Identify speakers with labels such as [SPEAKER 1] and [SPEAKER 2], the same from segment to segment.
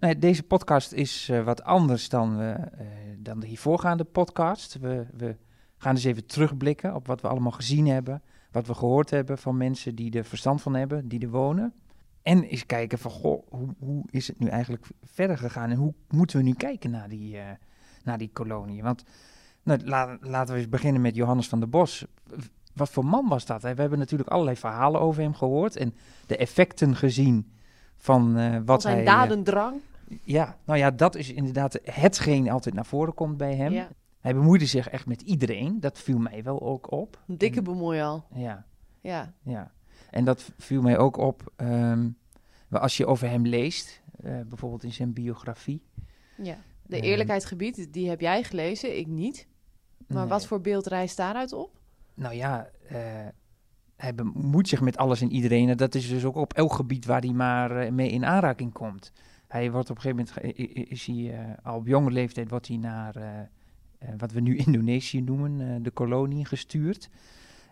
[SPEAKER 1] Nee, deze podcast is uh, wat anders dan, uh, dan de hiervoorgaande podcast. We, we gaan eens even terugblikken op wat we allemaal gezien hebben, wat we gehoord hebben van mensen die er verstand van hebben, die er wonen. En eens kijken van, goh, hoe, hoe is het nu eigenlijk verder gegaan en hoe moeten we nu kijken naar die, uh, naar die kolonie? Want nou, la, laten we eens beginnen met Johannes van der Bos. Wat voor man was dat? We hebben natuurlijk allerlei verhalen over hem gehoord en de effecten gezien van uh, wat
[SPEAKER 2] zijn
[SPEAKER 1] hij...
[SPEAKER 2] dadendrang.
[SPEAKER 1] Uh, ja, nou ja, dat is inderdaad hetgeen altijd naar voren komt bij hem.
[SPEAKER 2] Ja.
[SPEAKER 1] Hij bemoeide zich echt met iedereen. Dat viel mij wel ook op.
[SPEAKER 2] Een dikke bemoei al.
[SPEAKER 1] Ja,
[SPEAKER 2] Ja.
[SPEAKER 1] ja. En dat viel mij ook op maar als je over hem leest, eh, bijvoorbeeld in zijn biografie.
[SPEAKER 2] ja. De
[SPEAKER 1] Ehm.
[SPEAKER 2] eerlijkheid gebied, die heb jij gelezen, ik niet. Maar
[SPEAKER 1] Nee.
[SPEAKER 2] wat voor beeld rijst daaruit op?
[SPEAKER 1] Nou ja, eh, hij bemoeit zich met alles en iedereen. En dat is dus ook op elk gebied waar hij maar eh, mee in aanraking komt. Hij wordt op een gegeven moment, is hij eh, al op jonge leeftijd, wordt hij naar eh, wat we nu Indonesië noemen, de kolonie gestuurd.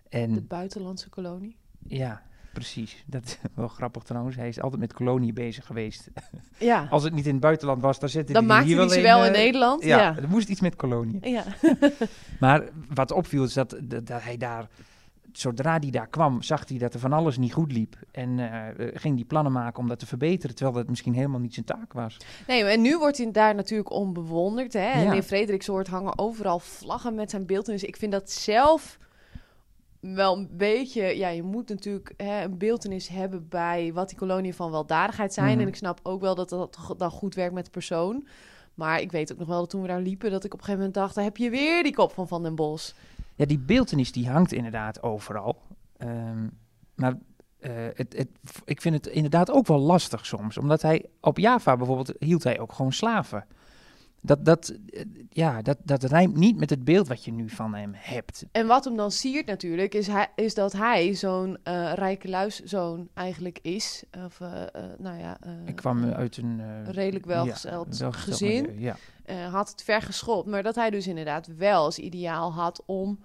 [SPEAKER 1] En
[SPEAKER 2] De buitenlandse kolonie.
[SPEAKER 1] ja, precies. Dat is wel grappig trouwens. Hij is altijd met kolonie bezig geweest.
[SPEAKER 2] Ja.
[SPEAKER 1] Als het niet in het buitenland was, dan zette
[SPEAKER 2] Dan
[SPEAKER 1] hij
[SPEAKER 2] maakte
[SPEAKER 1] hier
[SPEAKER 2] hij
[SPEAKER 1] wel
[SPEAKER 2] ze
[SPEAKER 1] een,
[SPEAKER 2] wel in Nederland.
[SPEAKER 1] Ja,
[SPEAKER 2] Ja.
[SPEAKER 1] er moest iets met kolonie.
[SPEAKER 2] Ja.
[SPEAKER 1] Maar wat opviel is dat, dat hij daar, zodra hij daar kwam, zag hij dat er van alles niet goed liep. En eh, eh, ging die plannen maken om dat te verbeteren, terwijl dat misschien helemaal niet zijn taak was.
[SPEAKER 2] Nee, en nu wordt hij daar natuurlijk om bewonderd. Hè? En
[SPEAKER 1] Ja.
[SPEAKER 2] in Frederiksoord hangen overal vlaggen met zijn beeld. Dus ik vind dat zelf wel een beetje... Ja, je moet natuurlijk hè, een beeldenis hebben bij wat die koloniën van weldadigheid zijn.
[SPEAKER 1] Mhm.
[SPEAKER 2] En ik snap ook wel dat dat dan goed werkt met de persoon. Maar ik weet ook nog wel dat toen we daar liepen... dat ik op een gegeven moment dacht... daar heb je weer die kop van Van den Bos.
[SPEAKER 1] Ja, die beeldenis die hangt inderdaad overal. Ehm, maar eh, het, ik vind het inderdaad ook wel lastig soms. Omdat hij op Java bijvoorbeeld hield hij ook gewoon slaven. Dat, dat, eh, ja, dat, dat rijmt niet met het beeld wat je nu van hem hebt.
[SPEAKER 2] En wat hem dan siert natuurlijk... is, hij, is dat hij zo'n eh, rijke luiszoon eigenlijk is. Of, eh, nou ja...
[SPEAKER 1] Ik kwam uit een...
[SPEAKER 2] redelijk
[SPEAKER 1] ja,
[SPEAKER 2] welgesteld gezin.
[SPEAKER 1] ja.
[SPEAKER 2] had het ver geschopt. Maar dat hij dus inderdaad wel als ideaal had om,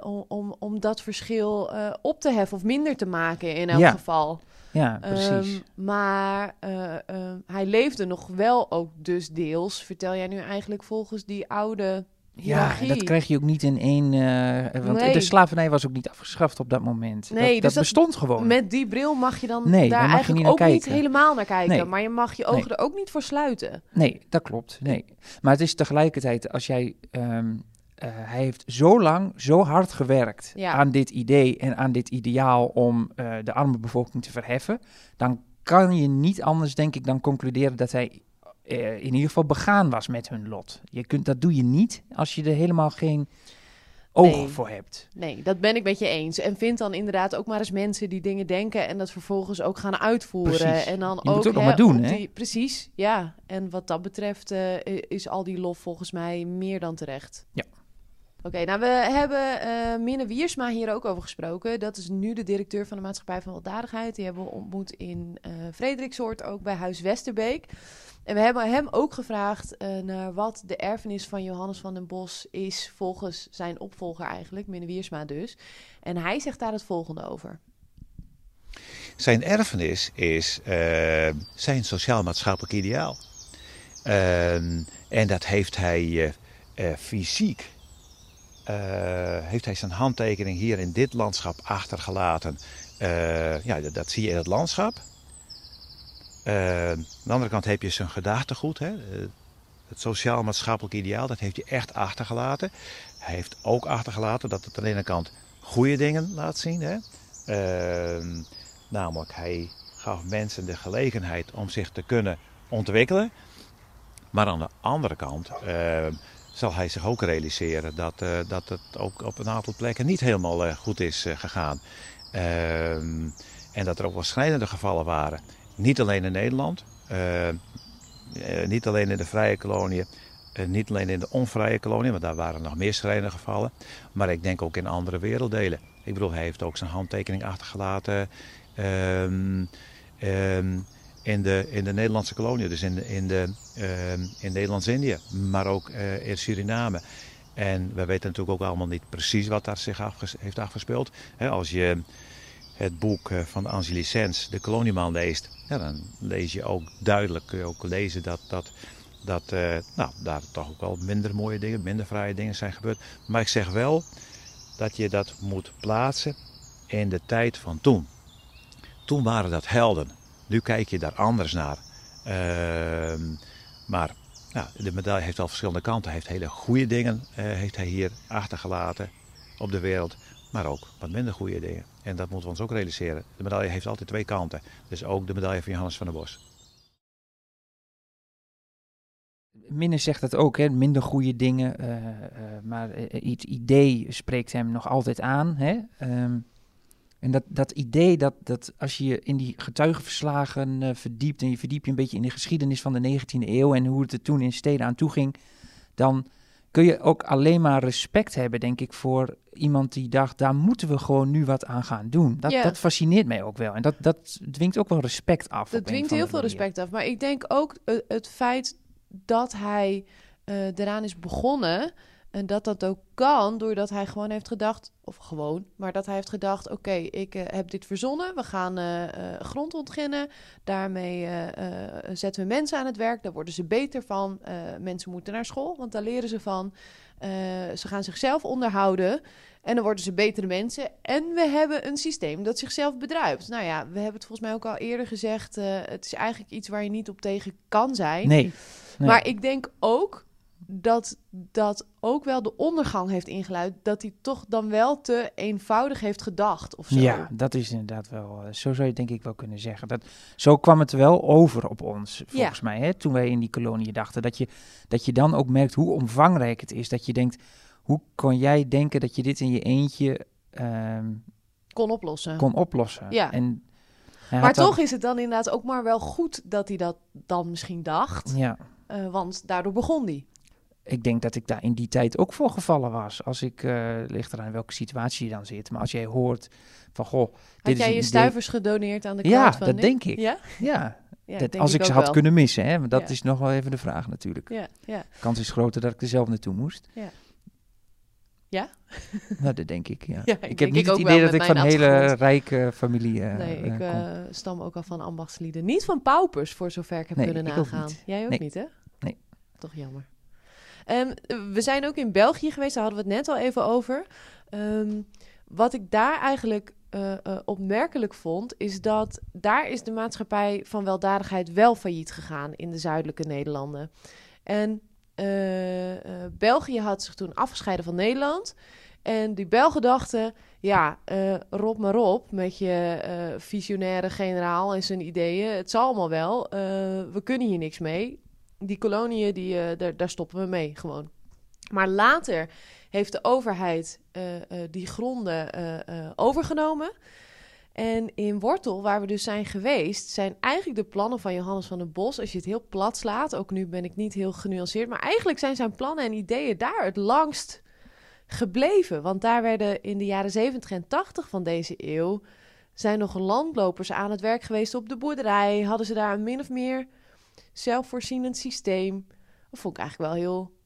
[SPEAKER 2] om, om, om dat verschil op te heffen of minder te maken in elk
[SPEAKER 1] Ja,
[SPEAKER 2] geval.
[SPEAKER 1] Ja, precies.
[SPEAKER 2] Ehm, maar eh, eh, hij leefde nog wel ook dus deels, vertel jij nu eigenlijk volgens die oude
[SPEAKER 1] Ja, dat krijg je ook niet in één. eh, want
[SPEAKER 2] Nee.
[SPEAKER 1] de slavernij was ook niet afgeschaft op dat moment.
[SPEAKER 2] Nee,
[SPEAKER 1] dat,
[SPEAKER 2] dus
[SPEAKER 1] dat
[SPEAKER 2] dat-
[SPEAKER 1] bestond gewoon.
[SPEAKER 2] Met die bril mag je dan
[SPEAKER 1] Nee,
[SPEAKER 2] daar eigenlijk
[SPEAKER 1] niet
[SPEAKER 2] ook niet helemaal naar kijken.
[SPEAKER 1] Nee.
[SPEAKER 2] Maar je mag je ogen er ook niet voor sluiten.
[SPEAKER 1] Nee, dat klopt. Nee. Maar het is tegelijkertijd, als jij. ehm, eh, hij heeft zo lang, zo hard gewerkt
[SPEAKER 2] Ja.
[SPEAKER 1] aan dit idee en aan dit ideaal om eh, de arme bevolking te verheffen. Dan kan je niet anders, denk ik, dan concluderen dat hij eh, in ieder geval begaan was met hun lot. Je kunt, dat doe je niet als je er helemaal geen oog
[SPEAKER 2] Nee.
[SPEAKER 1] voor hebt.
[SPEAKER 2] Nee, dat ben ik met je eens. En vind dan inderdaad ook maar eens mensen die dingen denken en dat vervolgens ook gaan uitvoeren.
[SPEAKER 1] Precies.
[SPEAKER 2] En dan
[SPEAKER 1] Je
[SPEAKER 2] ook,
[SPEAKER 1] moet het ook
[SPEAKER 2] hè,
[SPEAKER 1] maar doen, hè?
[SPEAKER 2] die- precies, ja. En wat dat betreft is al die lof volgens mij meer dan terecht.
[SPEAKER 1] Ja.
[SPEAKER 2] Oké, nou we hebben eh Minne Wiersma hier ook over gesproken. Dat is nu de directeur van de Maatschappij van Weldadigheid. Die hebben we ontmoet in Frederiksoord, ook bij Huis Westerbeek. En we hebben hem ook gevraagd eh, naar wat de erfenis van Johannes van den Bos is volgens zijn opvolger eigenlijk, Minne Wiersma dus. En hij zegt daar het volgende over.
[SPEAKER 3] Zijn erfenis is zijn sociaal-maatschappelijk ideaal. Ehm, en dat heeft hij fysiek heeft hij zijn handtekening hier in dit landschap achtergelaten. Eh, ja, dat, zie je in het landschap. Eh, aan de andere kant heb je zijn gedachtegoed. Hè? Eh, het sociaal-maatschappelijk ideaal, dat heeft hij echt achtergelaten. Hij heeft ook achtergelaten dat het aan de ene kant goede dingen laat zien. Hè? Ehm, namelijk, hij gaf mensen de gelegenheid om zich te kunnen ontwikkelen. Maar aan de andere kant ehm, zal hij zich ook realiseren dat, eh, dat het ook op een aantal plekken niet helemaal eh, goed is eh, gegaan. Ehm, en dat er ook wel schrijnende gevallen waren. Niet alleen in Nederland, niet alleen in de vrije koloniën, niet alleen in de onvrije koloniën, want daar waren nog meer schrijnende gevallen. Maar ik denk ook in andere werelddelen. Ik bedoel, hij heeft ook zijn handtekening achtergelaten ehm, ehm, in, de, in de Nederlandse koloniën, dus in, in, de, ehm, in Nederlands-Indië, maar ook eh, in Suriname. En we weten natuurlijk ook allemaal niet precies wat daar zich heeft afgespeeld. Als je het boek eh, van Angeli Sens, De Koloniemaal, leest, dan lees je ook duidelijk, kun je ook lezen dat, dat, dat eh, nou, daar toch ook wel minder mooie dingen, minder fraaie dingen zijn gebeurd. Maar ik zeg wel dat je dat moet plaatsen in de tijd van toen. Toen waren dat helden. Nu kijk je daar anders naar. Ehm, maar de medaille heeft al verschillende kanten. Hij heeft hele goede dingen eh, heeft hij hier achtergelaten op de wereld. Maar ook wat minder goede dingen. En dat moeten we ons ook realiseren. De medaille heeft altijd twee kanten. Dus ook de medaille van Johannes van der Bos.
[SPEAKER 1] Minne zegt het ook, hè, minder goede dingen, eh, eh, maar het idee spreekt hem nog altijd aan. Hè? Ehm, en dat, dat idee dat, dat als je je in die getuigenverslagen eh, verdiept en je verdiept je een beetje in de geschiedenis van de 19e eeuw en hoe het er toen in steden aan toe ging, dan kun je ook alleen maar respect hebben, denk ik, voor iemand die dacht, daar moeten we gewoon nu wat aan gaan doen. Dat,
[SPEAKER 2] Ja.
[SPEAKER 1] dat fascineert mij ook wel. En dat, dat dwingt ook wel respect af.
[SPEAKER 2] Dat dwingt heel veel
[SPEAKER 1] manier.
[SPEAKER 2] respect af. Maar ik denk ook eh, het feit dat hij eh, eraan is begonnen. En dat dat ook kan doordat hij gewoon heeft gedacht, of gewoon, maar dat hij heeft gedacht: oké, ik eh, heb dit verzonnen. We gaan eh, eh, grond ontginnen. Daarmee zetten we mensen aan het werk. Daar worden ze beter van. Mensen moeten naar school, want daar leren ze van. Ze gaan zichzelf onderhouden. En dan worden ze betere mensen. En we hebben een systeem dat zichzelf bedruipt. Nou ja, we hebben het volgens mij ook al eerder gezegd. het is eigenlijk iets waar je niet op tegen kan zijn.
[SPEAKER 1] Nee. nee.
[SPEAKER 2] Maar ik denk ook dat dat ook wel de ondergang heeft ingeluid. Dat hij toch dan wel te eenvoudig heeft gedacht of zo.
[SPEAKER 1] Ja, dat is inderdaad wel. eh, Zo zou je denk ik wel kunnen zeggen. Dat, zo kwam het wel over op ons, volgens mij. Hè, toen wij in die kolonie dachten. Dat je, dat je dan ook merkt hoe omvangrijk het is. Dat je denkt, hoe kon jij denken dat je dit in je eentje ehm,
[SPEAKER 2] Kon oplossen.
[SPEAKER 1] kon oplossen?
[SPEAKER 2] Ja.
[SPEAKER 1] En
[SPEAKER 2] maar
[SPEAKER 1] dan-
[SPEAKER 2] toch is het dan inderdaad ook maar wel goed dat hij dat dan misschien dacht.
[SPEAKER 1] Ja,
[SPEAKER 2] eh, want daardoor begon hij.
[SPEAKER 1] Ik denk dat ik daar in die tijd ook voor gevallen was. Als ik, eh ligt eraan in welke situatie je dan zit. Maar als jij hoort van, goh, dit
[SPEAKER 2] Had
[SPEAKER 1] is
[SPEAKER 2] jij je
[SPEAKER 1] idee-
[SPEAKER 2] stuivers gedoneerd aan de
[SPEAKER 1] Ja, dat denk ik.
[SPEAKER 2] Ja?
[SPEAKER 1] Ja,
[SPEAKER 2] ja
[SPEAKER 1] dat, als ik, ze had
[SPEAKER 2] wel.
[SPEAKER 1] kunnen missen. Hè, dat
[SPEAKER 2] Ja.
[SPEAKER 1] is nog wel even de vraag natuurlijk.
[SPEAKER 2] Ja, ja.
[SPEAKER 1] De kans is groter dat ik er zelf naartoe moest.
[SPEAKER 2] Ja. Ja?
[SPEAKER 1] Nou, dat denk ik, ja.
[SPEAKER 2] Ja,
[SPEAKER 1] ik heb niet
[SPEAKER 2] ik
[SPEAKER 1] het idee dat ik van een hele rijke familie eh
[SPEAKER 2] Nee, ik
[SPEAKER 1] eh,
[SPEAKER 2] stam ook al van ambachtslieden. Niet van paupers, voor zover ik heb
[SPEAKER 1] Nee,
[SPEAKER 2] kunnen nagaan. Jij ook
[SPEAKER 1] Nee.
[SPEAKER 2] niet, hè?
[SPEAKER 1] Nee.
[SPEAKER 2] Toch jammer. Ehm, we zijn ook in België geweest, daar hadden we het net al even over. Ehm, wat ik daar eigenlijk eh, eh, opmerkelijk vond, is dat daar is de maatschappij van weldadigheid wel failliet gegaan in de zuidelijke Nederlanden. En eh, België had zich toen afgescheiden van Nederland. En die Belgen dachten, ja, eh rob maar op met je visionaire generaal en zijn ideeën. Het zal allemaal wel. We kunnen hier niks mee. Die koloniën, die, eh, daar, daar stoppen we mee gewoon. Maar later heeft de overheid eh, eh, die gronden overgenomen. En in Wortel, waar we dus zijn geweest, zijn eigenlijk de plannen van Johannes van den Bos, als je het heel plat slaat, ook nu ben ik niet heel genuanceerd, maar eigenlijk zijn zijn plannen en ideeën daar het langst gebleven. Want daar werden in de jaren 70 en 80 van deze eeuw zijn nog landlopers aan het werk geweest op de boerderij. Hadden ze daar min of meer zelfvoorzienend systeem. Dat vond ik eigenlijk wel heel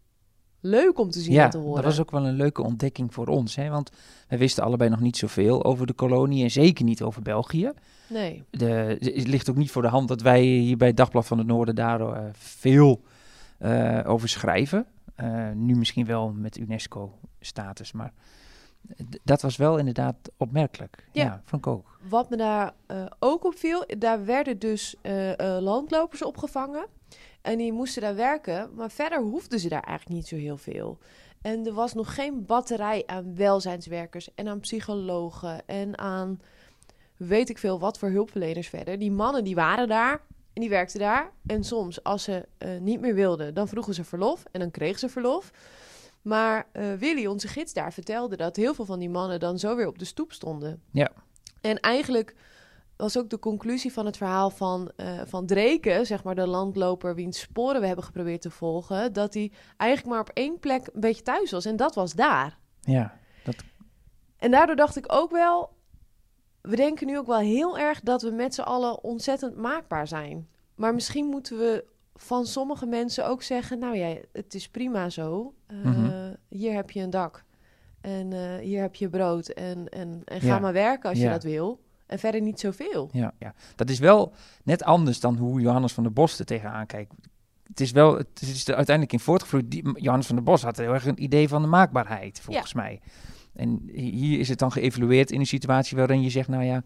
[SPEAKER 2] leuk om te zien
[SPEAKER 1] ja,
[SPEAKER 2] en te horen.
[SPEAKER 1] dat was ook wel een leuke ontdekking voor ons. Hè? Want we wisten allebei nog niet zoveel over de kolonie en zeker niet over België.
[SPEAKER 2] Nee,
[SPEAKER 1] De, het ligt ook niet voor de hand dat wij hier bij het Dagblad van het Noorden daar eh, veel eh, over schrijven. Eh, nu misschien wel met UNESCO-status, maar dat was wel inderdaad opmerkelijk. Ja,
[SPEAKER 2] Ja.
[SPEAKER 1] vond ik ook.
[SPEAKER 2] Wat me daar eh, ook opviel, daar werden dus eh, eh, landlopers opgevangen. En die moesten daar werken, maar verder hoefden ze daar eigenlijk niet zo heel veel. En er was nog geen batterij aan welzijnswerkers en aan psychologen en aan weet ik veel wat voor hulpverleners verder. Die mannen die waren daar en die werkten daar. En soms als ze niet meer wilden, dan vroegen ze verlof en dan kregen ze verlof. Maar eh, Willy, onze gids daar, vertelde dat heel veel van die mannen dan zo weer op de stoep stonden.
[SPEAKER 1] Ja.
[SPEAKER 2] En eigenlijk was ook de conclusie van het verhaal van, eh, van Dreken, zeg maar de landloper wiens sporen we hebben geprobeerd te volgen, dat hij eigenlijk maar op één plek een beetje thuis was. En dat was daar.
[SPEAKER 1] Ja,
[SPEAKER 2] En daardoor dacht ik ook wel, we denken nu ook wel heel erg dat we met z'n allen ontzettend maakbaar zijn. Maar misschien moeten we van sommige mensen ook zeggen, nou ja, het is prima zo.
[SPEAKER 1] Mhm.
[SPEAKER 2] Hier heb je een dak en eh, hier heb je brood en, en, en ga
[SPEAKER 1] Ja.
[SPEAKER 2] maar werken als je
[SPEAKER 1] Ja.
[SPEAKER 2] dat wil. En verder niet zoveel.
[SPEAKER 1] ja, ja. Dat is wel net anders dan hoe Johannes van der Bos er tegenaan kijkt. Het is wel, het is er uiteindelijk in voortgevloeid. Die, Johannes van der Bos had heel erg een idee van de maakbaarheid, volgens mij. En hi- hier is het dan geëvalueerd in een situatie waarin je zegt, nou ja,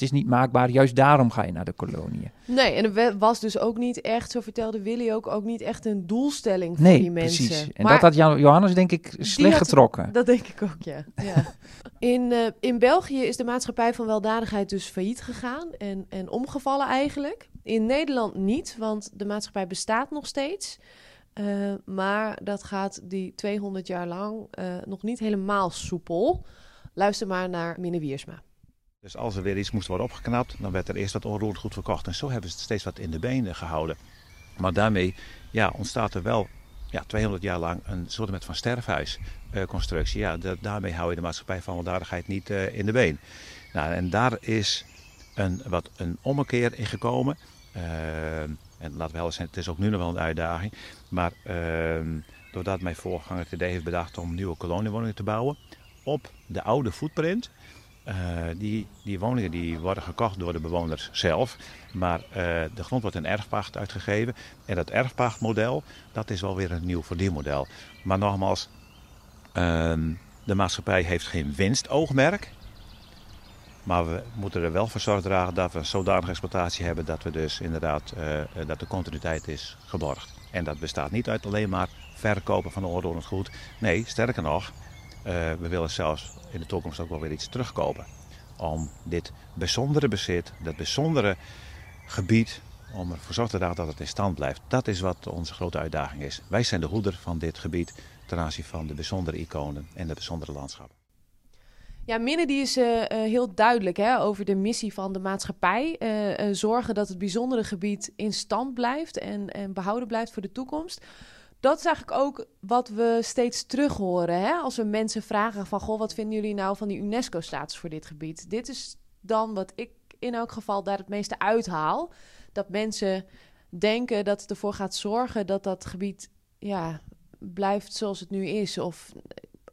[SPEAKER 1] het is niet maakbaar, juist daarom ga je naar de koloniën.
[SPEAKER 2] Nee, en er we- was dus ook niet echt, zo vertelde Willy ook, ook niet echt een doelstelling voor
[SPEAKER 1] Nee,
[SPEAKER 2] die mensen.
[SPEAKER 1] precies. En
[SPEAKER 2] Maar-
[SPEAKER 1] dat had Johannes denk ik slecht
[SPEAKER 2] had-
[SPEAKER 1] getrokken.
[SPEAKER 2] Dat denk ik ook, ja. ja. In, eh, in België is de maatschappij van weldadigheid dus failliet gegaan en, en omgevallen eigenlijk. In Nederland niet, want de maatschappij bestaat nog steeds. Eh, maar dat gaat die 200 jaar lang eh, nog niet helemaal soepel. Luister maar naar Minne Wiersma.
[SPEAKER 3] Dus als er weer iets moest worden opgeknapt, dan werd er eerst wat onroerend goed verkocht. En zo hebben ze steeds wat in de benen gehouden. Maar daarmee ja, ontstaat er wel ja, 200 jaar lang een soort van sterfhuisconstructie. ja, da- daarmee hou je de maatschappij van weldadigheid niet eh, in de been. Nou, en daar is een, wat een ommekeer in gekomen. Eh, en laten we wel zijn, het is ook nu nog wel een uitdaging. Maar eh, doordat mijn voorganger het idee heeft bedacht om nieuwe koloniewoningen te bouwen op de oude footprint. Eh, die, die woningen die worden gekocht door de bewoners zelf. Maar eh, de grond wordt in erfpacht uitgegeven. En dat erfpachtmodel, dat is wel weer een nieuw verdienmodel. Maar nogmaals, ehm, de maatschappij heeft geen winstoogmerk. Maar we moeten er wel voor zorg dragen dat we een zodanige exploitatie hebben dat we dus inderdaad eh, dat de continuïteit is geborgd. En dat bestaat niet uit alleen maar verkopen van onroerend goed. Nee, sterker nog, we willen zelfs in de toekomst ook wel weer iets terugkopen. Om dit bijzondere bezit, dat bijzondere gebied, om ervoor zorg te dragen dat het in stand blijft. Dat is wat onze grote uitdaging is. Wij zijn de hoeder van dit gebied ten aanzien van de bijzondere iconen en de bijzondere landschappen.
[SPEAKER 2] Ja, Minne die is eh, eh, heel duidelijk hè, over de missie van de maatschappij. Eh, eh, zorgen dat het bijzondere gebied in stand blijft en, en behouden blijft voor de toekomst. Dat is eigenlijk ook wat we steeds terug horen. Hè? Als we mensen vragen van, goh, wat vinden jullie nou van die UNESCO-status voor dit gebied? Dit is dan wat ik in elk geval daar het meeste uithaal. Dat mensen denken dat het ervoor gaat zorgen dat dat gebied ja, blijft zoals het nu is. Of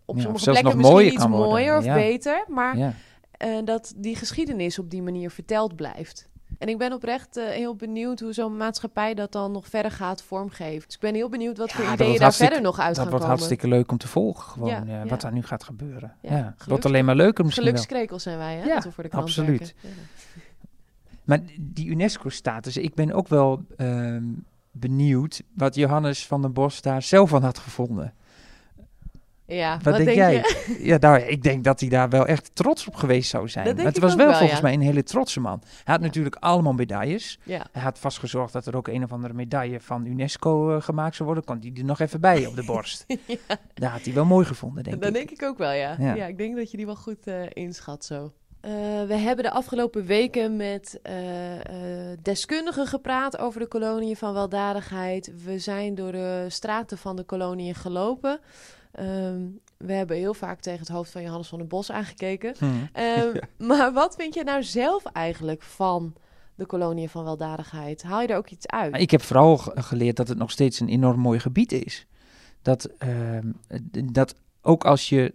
[SPEAKER 2] op
[SPEAKER 1] Ja,
[SPEAKER 2] sommige plekken
[SPEAKER 1] nog
[SPEAKER 2] misschien
[SPEAKER 1] mooier
[SPEAKER 2] iets mooier of
[SPEAKER 1] ja.
[SPEAKER 2] beter. Maar
[SPEAKER 1] Ja.
[SPEAKER 2] eh, dat die geschiedenis op die manier verteld blijft. En ik ben oprecht eh, heel benieuwd hoe zo'n maatschappij dat dan nog verder gaat vormgeven. Dus ik ben heel benieuwd wat
[SPEAKER 1] Ja,
[SPEAKER 2] voor
[SPEAKER 1] dat
[SPEAKER 2] ideeën
[SPEAKER 1] wordt
[SPEAKER 2] daar verder nog uit
[SPEAKER 1] Dat
[SPEAKER 2] gaan
[SPEAKER 1] wordt
[SPEAKER 2] komen.
[SPEAKER 1] hartstikke leuk om te volgen, gewoon
[SPEAKER 2] Ja,
[SPEAKER 1] eh,
[SPEAKER 2] ja.
[SPEAKER 1] wat daar nu gaat gebeuren.
[SPEAKER 2] Ja,
[SPEAKER 1] wordt alleen maar leuker misschien.
[SPEAKER 2] Gelukskrekels zijn wij, hè?
[SPEAKER 1] Ja,
[SPEAKER 2] we voor de
[SPEAKER 1] absoluut. Maar die UNESCO-status, ik ben ook wel ehm, benieuwd wat Johannes van den Bos daar zelf van had gevonden.
[SPEAKER 2] Ja,
[SPEAKER 1] Wat, denk,
[SPEAKER 2] denk
[SPEAKER 1] jij?
[SPEAKER 2] je?
[SPEAKER 1] Ja, nou, ik denk dat hij daar wel echt trots op geweest zou zijn.
[SPEAKER 2] Dat
[SPEAKER 1] Maar het
[SPEAKER 2] ik
[SPEAKER 1] was
[SPEAKER 2] ook
[SPEAKER 1] wel
[SPEAKER 2] wel,
[SPEAKER 1] volgens
[SPEAKER 2] ja.
[SPEAKER 1] mij een hele trotse man. Hij had natuurlijk allemaal medailles.
[SPEAKER 2] Ja.
[SPEAKER 1] Hij had vast gezorgd dat er ook een of andere medaille van UNESCO eh, gemaakt zou worden. Kon hij er nog even bij op de borst. Daar had hij wel mooi gevonden, denk
[SPEAKER 2] dat
[SPEAKER 1] ik.
[SPEAKER 2] denk ik ook wel, ja.
[SPEAKER 1] Ja.
[SPEAKER 2] ja. ik denk dat je die wel goed eh, inschat zo. Eh, we hebben de afgelopen weken met deskundigen gepraat over de koloniën van weldadigheid. We zijn door de straten van de koloniën gelopen. Ehm, we hebben heel vaak tegen het hoofd van Johannes van den Bos aangekeken.
[SPEAKER 1] Hm.
[SPEAKER 2] Ehm, Maar wat vind je nou zelf eigenlijk van de koloniën van weldadigheid? Haal je er ook iets uit?
[SPEAKER 1] Ik heb vooral ge- geleerd dat het nog steeds een enorm mooi gebied is. Dat, ehm, dat ook als je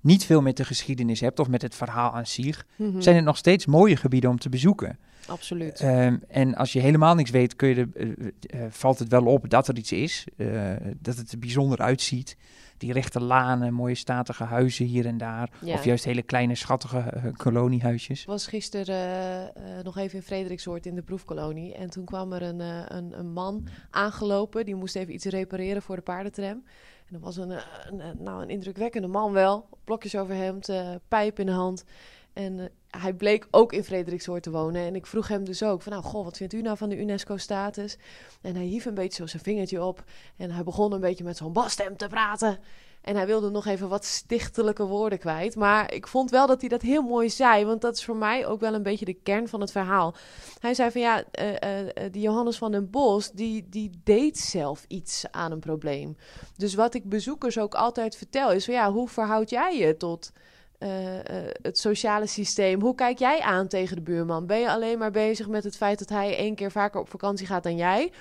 [SPEAKER 1] niet veel met de geschiedenis hebt of met het verhaal aan zich,
[SPEAKER 2] Mhm.
[SPEAKER 1] zijn het nog steeds mooie gebieden om te bezoeken.
[SPEAKER 2] Absoluut.
[SPEAKER 1] Ehm, en als je helemaal niks weet, kun je de, eh, eh, valt het wel op dat er iets is. eh, dat het er bijzonder uitziet. Die rechte lanen, mooie statige huizen hier en daar.
[SPEAKER 2] Ja.
[SPEAKER 1] Of juist hele kleine, schattige eh, koloniehuisjes.
[SPEAKER 2] Ik was gisteren nog even in Frederiksoord in de proefkolonie. En toen kwam er een, een, een man aangelopen. Die moest even iets repareren voor de paardentram. En dat was een, een, nou, een indrukwekkende man wel. Blokjes overhemd, eh pijp in de hand. En hij bleek ook in Frederiksoord te wonen. En ik vroeg hem dus ook van, nou, goh, wat vindt u nou van de UNESCO-status? En hij hief een beetje zo zijn vingertje op. En hij begon een beetje met zo'n basstem te praten. En hij wilde nog even wat stichtelijke woorden kwijt. Maar ik vond wel dat hij dat heel mooi zei. Want dat is voor mij ook wel een beetje de kern van het verhaal. Hij zei van ja, eh, eh, eh, die Johannes van den Bos, die, die deed zelf iets aan een probleem. Dus wat ik bezoekers ook altijd vertel is van ja, hoe verhoud jij je tot eh, eh, het sociale systeem? Hoe kijk jij aan tegen de buurman? Ben je alleen maar bezig met het feit dat hij één keer vaker op vakantie gaat dan jij?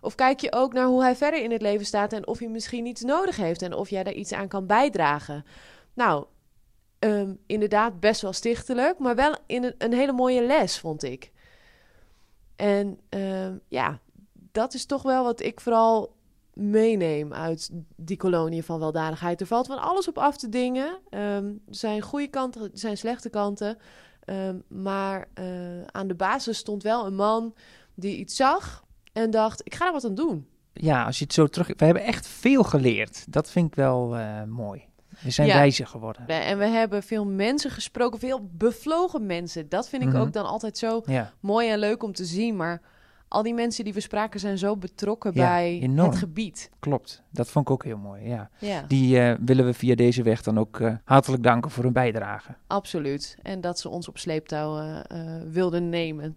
[SPEAKER 2] Of kijk je ook naar hoe hij verder in het leven staat en of hij misschien iets nodig heeft en of jij daar iets aan kan bijdragen? Nou, ehm, inderdaad best wel stichtelijk, maar wel in een, hele mooie les, vond ik. En ehm, ja, dat is toch wel wat ik vooral meeneem uit die kolonie van weldadigheid. Er valt van alles op af te dingen. Ehm, er zijn goede kanten, er zijn slechte kanten. Ehm, maar eh, aan de basis stond wel een man die iets zag en dacht: ik ga er wat aan doen.
[SPEAKER 1] Ja, als je het zo terug... We hebben echt veel geleerd. Dat vind ik wel eh, mooi. We zijn
[SPEAKER 2] Ja.
[SPEAKER 1] wijzer geworden.
[SPEAKER 2] En we hebben veel mensen gesproken, veel bevlogen mensen. Dat vind ik
[SPEAKER 1] Mhm.
[SPEAKER 2] ook dan altijd zo
[SPEAKER 1] Ja,
[SPEAKER 2] mooi en leuk om te zien. Maar al die mensen die we spraken zijn zo betrokken
[SPEAKER 1] Ja,
[SPEAKER 2] bij
[SPEAKER 1] enorm.
[SPEAKER 2] het gebied.
[SPEAKER 1] klopt. Dat vond ik ook heel mooi, ja.
[SPEAKER 2] Ja,
[SPEAKER 1] Die eh, willen we via deze weg dan ook eh, hartelijk danken voor hun bijdrage.
[SPEAKER 2] absoluut. En dat ze ons op sleeptouw eh, wilden nemen.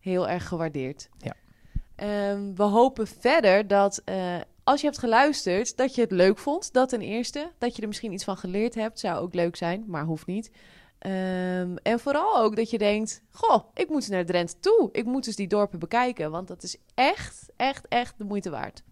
[SPEAKER 2] Heel erg gewaardeerd.
[SPEAKER 1] Ja.
[SPEAKER 2] Ehm, we hopen verder dat als je hebt geluisterd, dat je het leuk vond. Dat ten eerste. Dat je er misschien iets van geleerd hebt. Zou ook leuk zijn, maar hoeft niet. Ehm, en vooral ook dat je denkt: Goh, ik moet naar Drenthe toe. Ik moet eens die dorpen bekijken. Want dat is echt, echt, echt de moeite waard.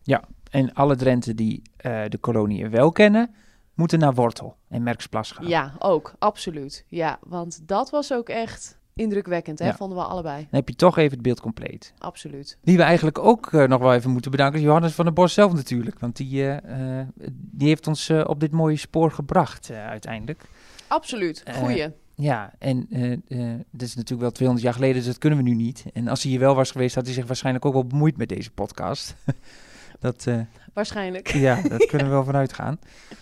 [SPEAKER 1] En alle Drenten die eh, de koloniën wel kennen, moeten naar Wortel en Merksplas gaan.
[SPEAKER 2] Ja, ook. Absoluut. Ja, want dat was ook echt indrukwekkend, hè?
[SPEAKER 1] Ja.
[SPEAKER 2] Vonden we allebei.
[SPEAKER 1] Dan heb je toch even het beeld compleet.
[SPEAKER 2] Absoluut.
[SPEAKER 1] Wie we eigenlijk ook eh, nog wel even moeten bedanken is Johannes van der Bos zelf natuurlijk. Want die, eh, die heeft ons op dit mooie spoor gebracht uiteindelijk.
[SPEAKER 2] Absoluut.
[SPEAKER 1] Eh,
[SPEAKER 2] Goeie.
[SPEAKER 1] Ja, en eh, dat is natuurlijk wel 200 jaar geleden, dus dat kunnen we nu niet. En als hij hier wel was geweest, had hij zich waarschijnlijk ook wel bemoeid met deze podcast. dat,
[SPEAKER 2] Waarschijnlijk.
[SPEAKER 1] ja, dat kunnen we wel vanuit gaan.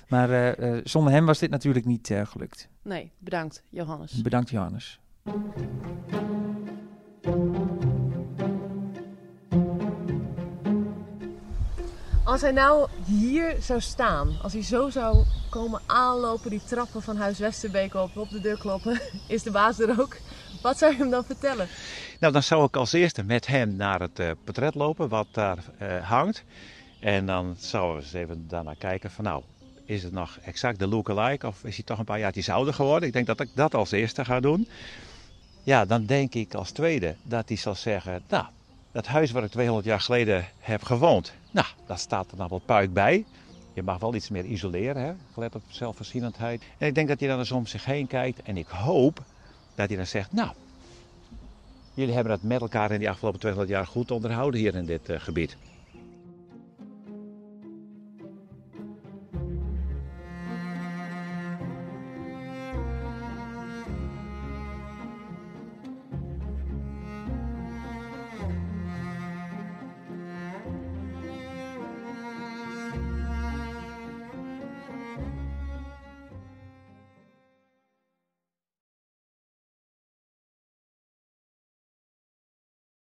[SPEAKER 1] Maar zonder hem was dit natuurlijk niet gelukt.
[SPEAKER 2] Nee, bedankt, Johannes.
[SPEAKER 1] Bedankt Johannes.
[SPEAKER 2] Als hij nou hier zou staan, als hij zo zou komen aanlopen, die trappen van Huis Westerbeek op, op de deur kloppen, is de baas er ook. Wat zou je hem dan vertellen?
[SPEAKER 3] Nou, dan zou ik als eerste met hem naar het eh, portret lopen wat daar eh, hangt. En dan zouden we eens even daarna kijken van nou, is het nog exact de lookalike of is hij toch een paar jaartjes ouder geworden? Ik denk dat ik dat als eerste ga doen. Ja, dan denk ik als tweede dat hij zal zeggen, nou, dat huis waar ik 200 jaar geleden heb gewoond, nou, daar staat er nog wel puik bij. Je mag wel iets meer isoleren, hè, gelet op zelfvoorzienendheid. En ik denk dat hij dan eens om zich heen kijkt en ik hoop dat hij dan zegt, nou, Jullie hebben het met elkaar in die afgelopen 200 jaar goed onderhouden hier in dit eh, gebied.